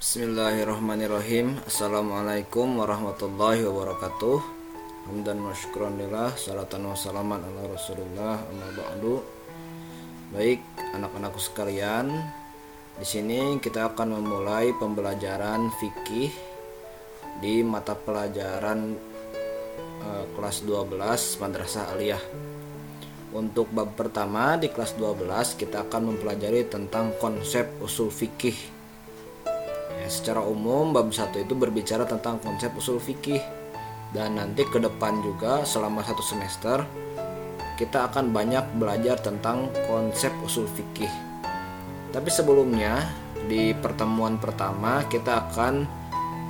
Bismillahirrahmanirrahim. Assalamualaikum warahmatullahi wabarakatuh. Hamdan wa syukran lillah Salatan wa salaman ala rasulullah Amma ba'du. Baik anak-anakku sekalian di sini kita akan memulai pembelajaran fikih di mata pelajaran uh, kelas 12 Madrasah Aliyah. Untuk bab pertama di kelas 12 kita akan mempelajari tentang konsep usul fikih secara umum bab satu itu berbicara tentang konsep usul fikih dan nanti ke depan juga selama satu semester kita akan banyak belajar tentang konsep usul fikih. Tapi sebelumnya di pertemuan pertama kita akan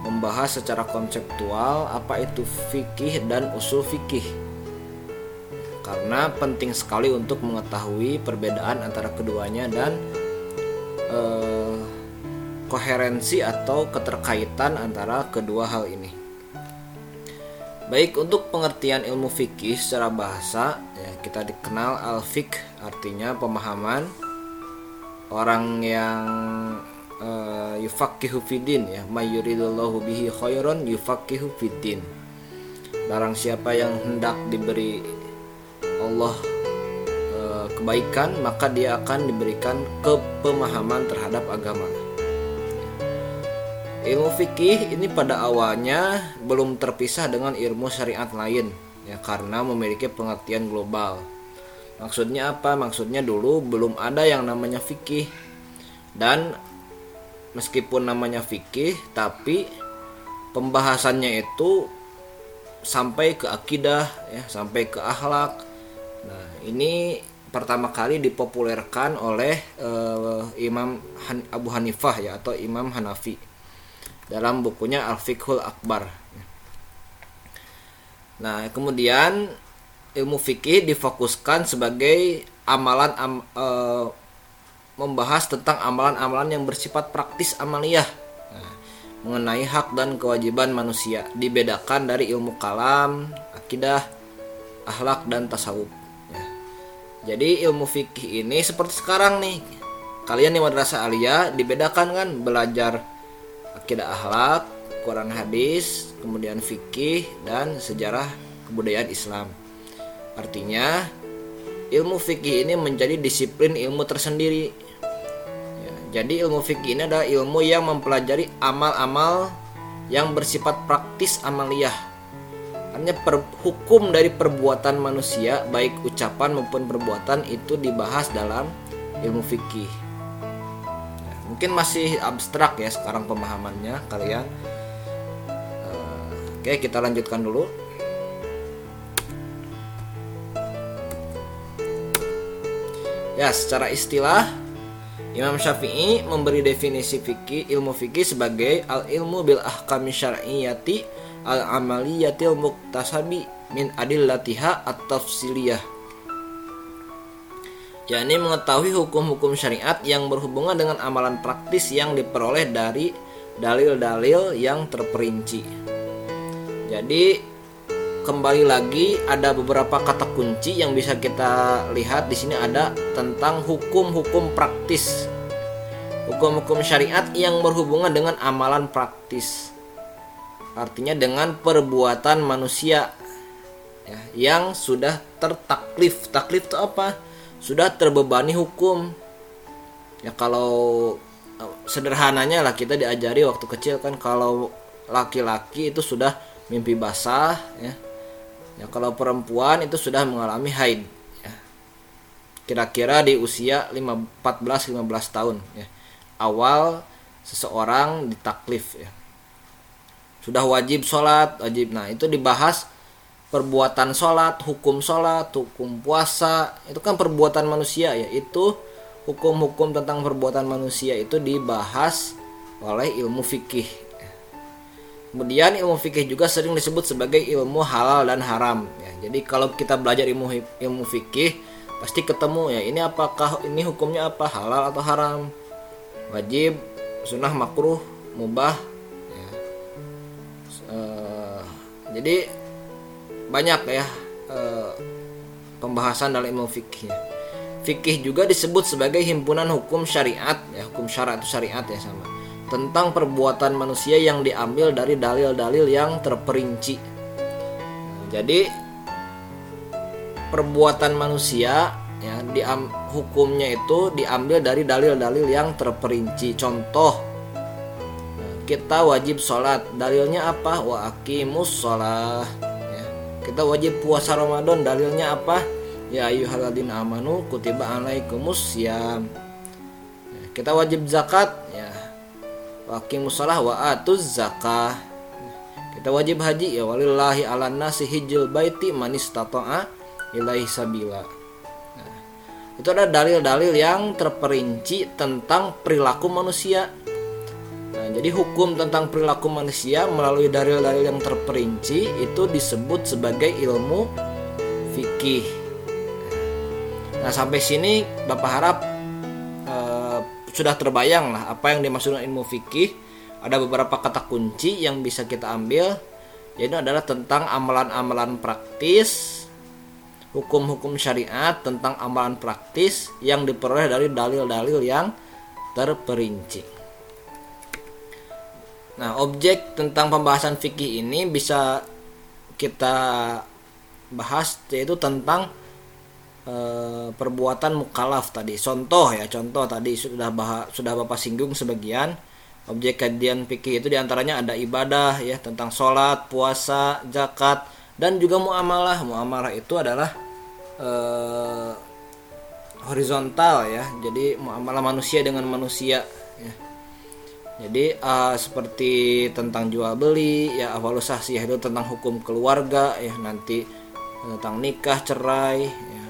membahas secara konseptual apa itu fikih dan usul fikih. Karena penting sekali untuk mengetahui perbedaan antara keduanya dan eh, koherensi atau keterkaitan antara kedua hal ini. Baik untuk pengertian ilmu fikih secara bahasa ya, kita dikenal al-fiqh artinya pemahaman orang yang uh, yufaqihu fidin ya mayuridullahu bihi khairan yufaqihu fidin. Barang siapa yang hendak diberi Allah uh, kebaikan maka dia akan diberikan kepemahaman terhadap agama. Ilmu fikih ini pada awalnya belum terpisah dengan ilmu syariat lain ya karena memiliki pengertian global. Maksudnya apa? Maksudnya dulu belum ada yang namanya fikih. Dan meskipun namanya fikih tapi pembahasannya itu sampai ke akidah ya, sampai ke akhlak. Nah, ini pertama kali dipopulerkan oleh uh, Imam Han Abu Hanifah ya atau Imam Hanafi dalam bukunya Al-Fiqhul Akbar. Nah, kemudian ilmu fikih difokuskan sebagai amalan am, e, membahas tentang amalan-amalan yang bersifat praktis amaliyah nah, mengenai hak dan kewajiban manusia dibedakan dari ilmu kalam, akidah, akhlak dan tasawuf. Ya. Jadi ilmu fikih ini seperti sekarang nih. Kalian di madrasah aliyah dibedakan kan belajar akidah akhlak, Quran hadis, kemudian fikih dan sejarah kebudayaan Islam. Artinya ilmu fikih ini menjadi disiplin ilmu tersendiri. Ya, jadi ilmu fikih ini adalah ilmu yang mempelajari amal-amal yang bersifat praktis amaliyah. Hanya per, hukum dari perbuatan manusia baik ucapan maupun perbuatan itu dibahas dalam ilmu fikih mungkin masih abstrak ya sekarang pemahamannya kalian. Uh, oke kita lanjutkan dulu. Ya secara istilah Imam Syafi'i memberi definisi fikih ilmu fikih sebagai al ilmu bil ahkami syar'iyyati al amaliyatil muktasabi min adillatiha at-tafsiliyah yakni mengetahui hukum-hukum syariat yang berhubungan dengan amalan praktis yang diperoleh dari dalil-dalil yang terperinci. Jadi kembali lagi ada beberapa kata kunci yang bisa kita lihat di sini ada tentang hukum-hukum praktis. Hukum-hukum syariat yang berhubungan dengan amalan praktis. Artinya dengan perbuatan manusia ya, yang sudah tertaklif. Taklif itu apa? Sudah terbebani hukum. Ya kalau eh, sederhananya lah kita diajari waktu kecil kan kalau laki-laki itu sudah mimpi basah ya. Ya kalau perempuan itu sudah mengalami haid ya. Kira-kira di usia 14 15 tahun ya. Awal seseorang ditaklif ya. Sudah wajib sholat wajib. Nah itu dibahas perbuatan sholat, hukum sholat, hukum puasa, itu kan perbuatan manusia ya. Itu hukum-hukum tentang perbuatan manusia itu dibahas oleh ilmu fikih. Kemudian ilmu fikih juga sering disebut sebagai ilmu halal dan haram. Ya, jadi kalau kita belajar ilmu ilmu fikih pasti ketemu ya ini apakah ini hukumnya apa halal atau haram, wajib, sunnah, makruh, mubah. Ya. Uh, jadi banyak ya eh, pembahasan dalam ilmu fikih. Fikih juga disebut sebagai himpunan hukum syariat ya, hukum syariat itu syariat ya sama. tentang perbuatan manusia yang diambil dari dalil-dalil yang terperinci. jadi perbuatan manusia ya di hukumnya itu diambil dari dalil-dalil yang terperinci. Contoh kita wajib sholat dalilnya apa wa akimus sholat. Kita wajib puasa Ramadan dalilnya apa? Ya ayyuhalladzina amanu kutiba alaikumus ya, kita wajib zakat ya. Wa akimus sholat wa atuz zakah. Kita wajib haji ya walillahi ala nasi hijil baiti manis tatoa ilaihi sabila. Nah, itu ada dalil-dalil yang terperinci tentang perilaku manusia Nah, jadi hukum tentang perilaku manusia melalui dalil-dalil yang terperinci itu disebut sebagai ilmu fikih. Nah, sampai sini Bapak harap eh, sudah terbayang lah apa yang dimaksud ilmu fikih. Ada beberapa kata kunci yang bisa kita ambil. Yaitu adalah tentang amalan-amalan praktis, hukum-hukum syariat tentang amalan praktis yang diperoleh dari dalil-dalil yang terperinci. Nah, objek tentang pembahasan fikih ini bisa kita bahas yaitu tentang e, perbuatan mukalaf tadi. Contoh ya, contoh tadi sudah bahas, sudah Bapak singgung sebagian. Objek kajian fikih itu di antaranya ada ibadah ya tentang sholat, puasa, zakat dan juga muamalah. Muamalah itu adalah e, horizontal ya. Jadi muamalah manusia dengan manusia ya jadi uh, seperti tentang jual beli ya awalus sih itu tentang hukum keluarga ya nanti tentang nikah cerai ya,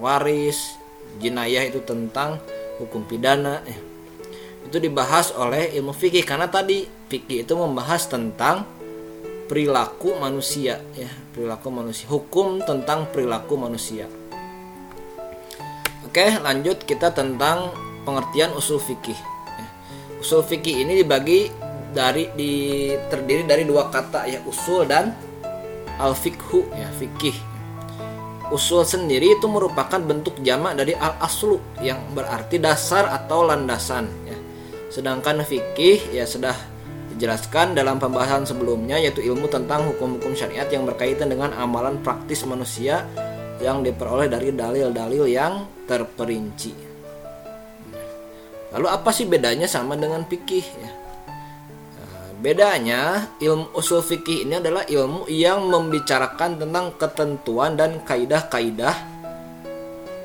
waris jinayah itu tentang hukum pidana ya. itu dibahas oleh ilmu fikih karena tadi fikih itu membahas tentang perilaku manusia ya perilaku manusia hukum tentang perilaku manusia oke lanjut kita tentang pengertian usul fikih usul fikih ini dibagi dari di terdiri dari dua kata ya usul dan al fikhu ya fikih usul sendiri itu merupakan bentuk jamak dari al aslu yang berarti dasar atau landasan ya sedangkan fikih ya sudah dijelaskan dalam pembahasan sebelumnya yaitu ilmu tentang hukum-hukum syariat yang berkaitan dengan amalan praktis manusia yang diperoleh dari dalil-dalil yang terperinci. Lalu apa sih bedanya sama dengan fikih ya? Nah, bedanya ilmu usul fikih ini adalah ilmu yang membicarakan tentang ketentuan dan kaidah-kaidah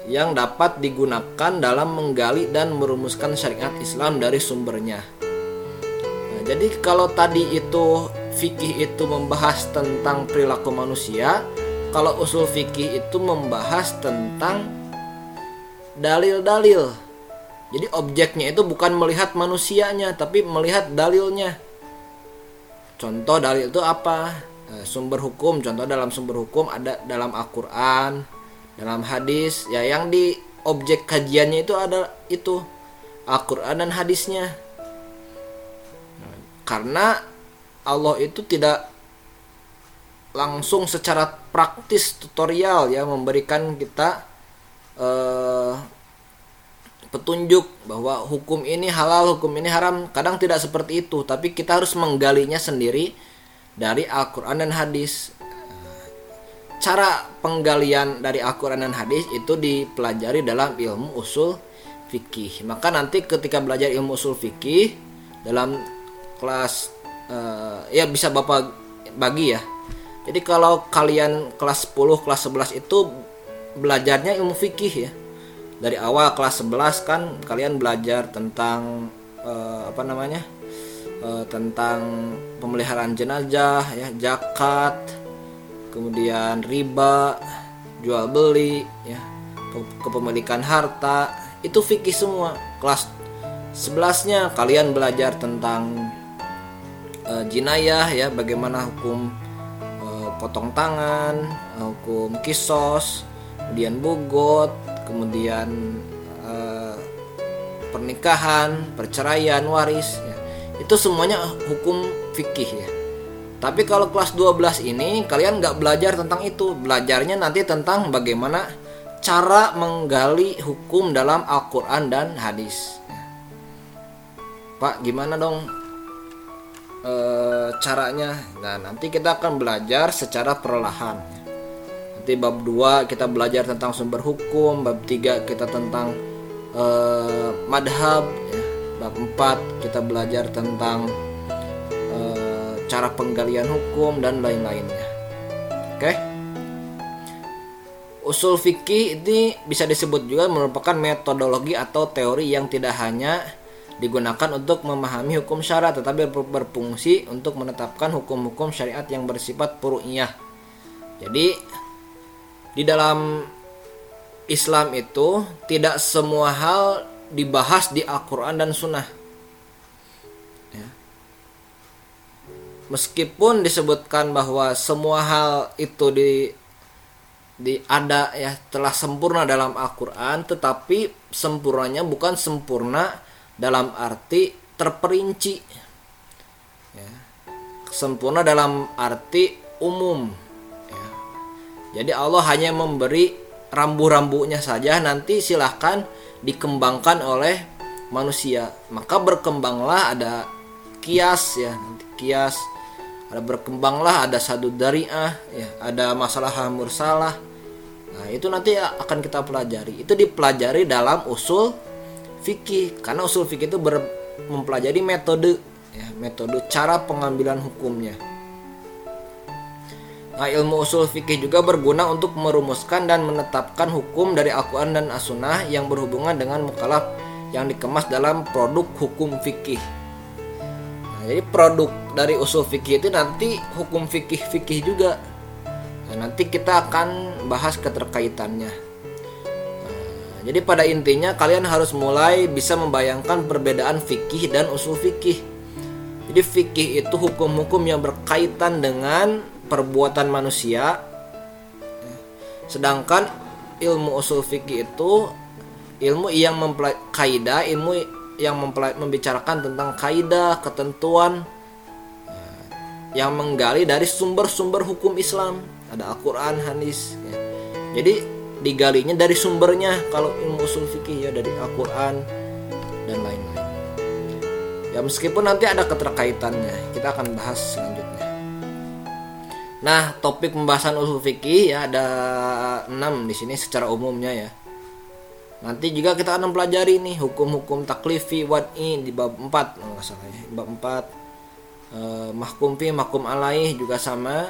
yang dapat digunakan dalam menggali dan merumuskan syariat Islam dari sumbernya. Nah, jadi kalau tadi itu fikih itu membahas tentang perilaku manusia, kalau usul fikih itu membahas tentang dalil-dalil jadi objeknya itu bukan melihat manusianya, tapi melihat dalilnya. Contoh dalil itu apa? Eh, sumber hukum, contoh dalam sumber hukum ada dalam Al-Qur'an, dalam hadis, ya yang di objek kajiannya itu ada itu Al-Qur'an dan hadisnya. Karena Allah itu tidak langsung secara praktis tutorial ya memberikan kita eh, petunjuk bahwa hukum ini halal, hukum ini haram. Kadang tidak seperti itu, tapi kita harus menggalinya sendiri dari Al-Qur'an dan hadis. Cara penggalian dari Al-Qur'an dan hadis itu dipelajari dalam ilmu usul fikih. Maka nanti ketika belajar ilmu usul fikih dalam kelas uh, ya bisa Bapak bagi ya. Jadi kalau kalian kelas 10, kelas 11 itu belajarnya ilmu fikih ya dari awal kelas 11 kan kalian belajar tentang uh, apa namanya uh, tentang pemeliharaan jenazah ya zakat kemudian riba jual beli ya kepemilikan harta. Itu fikih semua. Kelas 11 nya kalian belajar tentang uh, jinayah ya bagaimana hukum uh, potong tangan hukum kisos kemudian bugot kemudian uh, pernikahan, perceraian, waris ya. Itu semuanya hukum fikih ya. Tapi kalau kelas 12 ini kalian nggak belajar tentang itu, belajarnya nanti tentang bagaimana cara menggali hukum dalam Al-Quran dan hadis. Ya. Pak, gimana dong e, caranya. Nah, nanti kita akan belajar secara perlahan. Nanti bab 2 kita belajar tentang sumber hukum, bab 3 kita tentang e, madhab, ya. bab 4 kita belajar tentang e, cara penggalian hukum dan lain-lainnya. Oke? Usul fikih ini bisa disebut juga merupakan metodologi atau teori yang tidak hanya digunakan untuk memahami hukum syariat tetapi berfungsi untuk menetapkan hukum-hukum syariat yang bersifat furu'iyah. Jadi di dalam Islam itu tidak semua hal dibahas di Al-Qur'an dan Sunnah. Ya. Meskipun disebutkan bahwa semua hal itu di di ada ya telah sempurna dalam Al-Qur'an tetapi sempurnanya bukan sempurna dalam arti terperinci ya. sempurna dalam arti umum. Jadi Allah hanya memberi rambu-rambunya saja nanti silahkan dikembangkan oleh manusia. Maka berkembanglah ada kias ya nanti kias. Ada berkembanglah ada sadu dariah ya ada masalah mursalah. Nah itu nanti akan kita pelajari. Itu dipelajari dalam usul fikih. Karena usul fikih itu ber, mempelajari metode ya, metode cara pengambilan hukumnya. Nah, ilmu usul fikih juga berguna untuk merumuskan dan menetapkan hukum dari Al-Quran dan As-Sunnah yang berhubungan dengan mukalaf yang dikemas dalam produk hukum fikih. Nah, jadi produk dari usul fikih itu nanti hukum fikih-fikih juga. Nah, nanti kita akan bahas keterkaitannya. Jadi pada intinya kalian harus mulai bisa membayangkan perbedaan fikih dan usul fikih. Jadi fikih itu hukum-hukum yang berkaitan dengan perbuatan manusia. Sedangkan ilmu usul fikih itu ilmu yang mempelai kaidah, ilmu yang mempelai membicarakan tentang kaidah, ketentuan yang menggali dari sumber-sumber hukum Islam. Ada Al-Qur'an, hadis ya. Jadi digalinya dari sumbernya kalau ilmu usul fikih ya dari Al-Quran dan lain-lain ya meskipun nanti ada keterkaitannya kita akan bahas selanjutnya nah topik pembahasan usul fikih ya ada 6 di sini secara umumnya ya. Nanti juga kita akan pelajari nih hukum-hukum taklifi wad'i di bab 4 nggak salah ya bab 4 eh, mahkum fi mahkum alaih juga sama.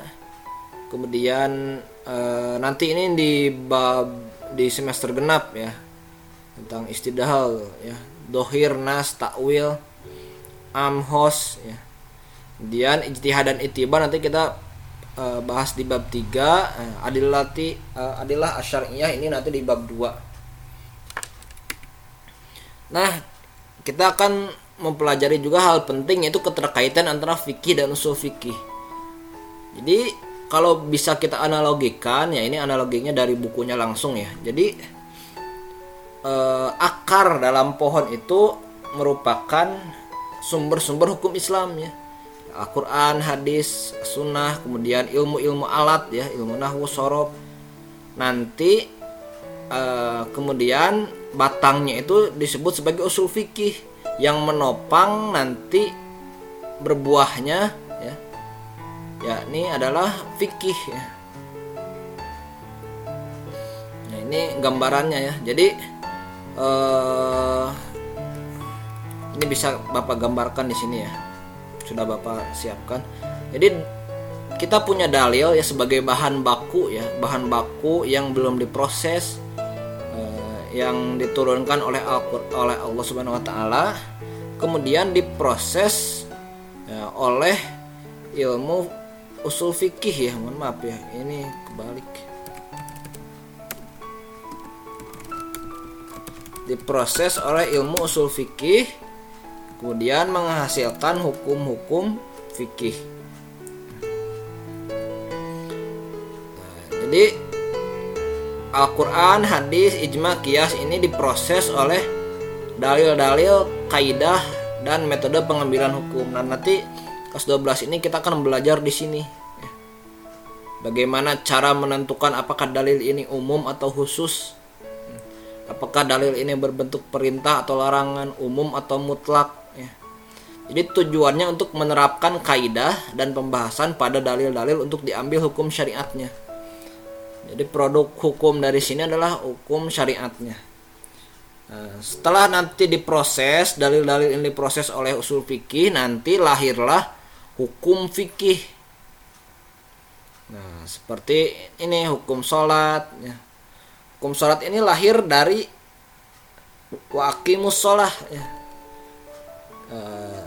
Kemudian Eh, nanti ini di bab di semester genap ya tentang istidhal ya. Dohir nas takwil amhos ya. Kemudian ijtihad dan itibar nanti kita uh, bahas di bab 3 uh, adilati uh, adilah asyariyah ini nanti di bab 2 nah kita akan mempelajari juga hal penting yaitu keterkaitan antara fikih dan usul fikih. Jadi kalau bisa kita analogikan ya ini analoginya dari bukunya langsung ya. Jadi eh, akar dalam pohon itu merupakan sumber-sumber hukum Islam ya Al-Quran, hadis, sunnah, kemudian ilmu-ilmu alat ya ilmu nahwu sorob. Nanti eh, kemudian batangnya itu disebut sebagai usul fikih yang menopang nanti berbuahnya ya. Ini adalah fikih ya. Nah ini gambarannya ya. Jadi eh, ini bisa bapak gambarkan di sini ya sudah bapak siapkan. Jadi kita punya dalil ya sebagai bahan baku ya bahan baku yang belum diproses eh, yang diturunkan oleh oleh Allah Subhanahu Wa Taala kemudian diproses ya, oleh ilmu usul fikih ya. Mohon maaf ya ini kebalik. Diproses oleh ilmu usul fikih kemudian menghasilkan hukum-hukum fikih nah, jadi Al-Quran, hadis, ijma, kias ini diproses oleh dalil-dalil, kaidah, dan metode pengambilan hukum. Nah nanti kelas 12 ini kita akan belajar di sini bagaimana cara menentukan apakah dalil ini umum atau khusus apakah dalil ini berbentuk perintah atau larangan umum atau mutlak. Jadi tujuannya untuk menerapkan kaidah dan pembahasan pada dalil-dalil untuk diambil hukum syariatnya. Jadi produk hukum dari sini adalah hukum syariatnya. Nah, setelah nanti diproses dalil-dalil ini diproses oleh usul fikih nanti lahirlah hukum fikih. Nah seperti ini hukum sholat. Ya. Hukum sholat ini lahir dari wakimus sholah. Ya.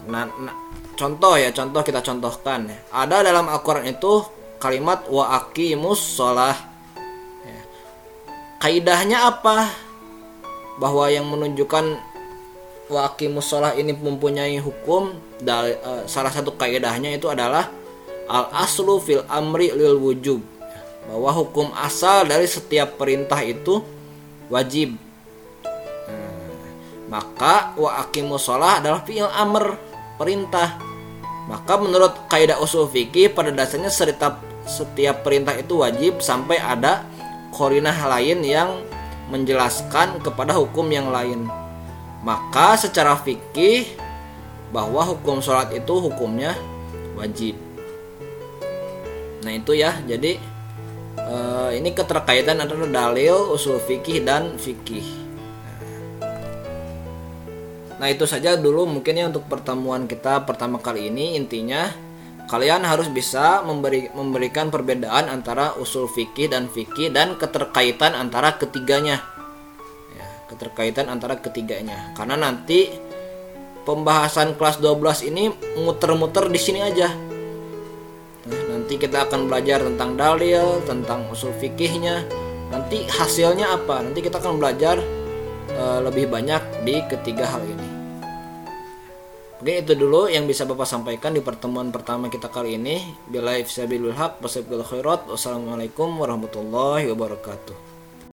Nah, nah, contoh ya contoh kita contohkan ya. Ada dalam Al-Quran itu kalimat wa aqimus sholah. Kaidahnya apa? Bahwa yang menunjukkan waki musolah ini mempunyai hukum dari uh, salah satu kaidahnya itu adalah al aslu fil amri lil wujub. Bahwa hukum asal dari setiap perintah itu wajib. Nah, maka wa musolah adalah fi'il amr perintah maka menurut kaidah usul fikih pada dasarnya setiap setiap perintah itu wajib sampai ada korinah lain yang menjelaskan kepada hukum yang lain. Maka secara fikih bahwa hukum sholat itu hukumnya wajib. Nah itu ya, jadi eh, ini keterkaitan antara dalil, usul fikih dan fikih. Nah itu saja dulu mungkin ya untuk pertemuan kita pertama kali ini. Intinya kalian harus bisa memberi, memberikan perbedaan antara usul fikih dan fikih dan keterkaitan antara ketiganya. Ya, keterkaitan antara ketiganya. Karena nanti pembahasan kelas 12 ini muter-muter di sini aja. Nah, nanti kita akan belajar tentang dalil tentang usul fikihnya. Nanti hasilnya apa? Nanti kita akan belajar uh, lebih banyak di ketiga hal ini Oke itu dulu yang bisa Bapak sampaikan di pertemuan pertama kita kali ini. Bila ifsabilul haq. Wassalamualaikum warahmatullahi wabarakatuh.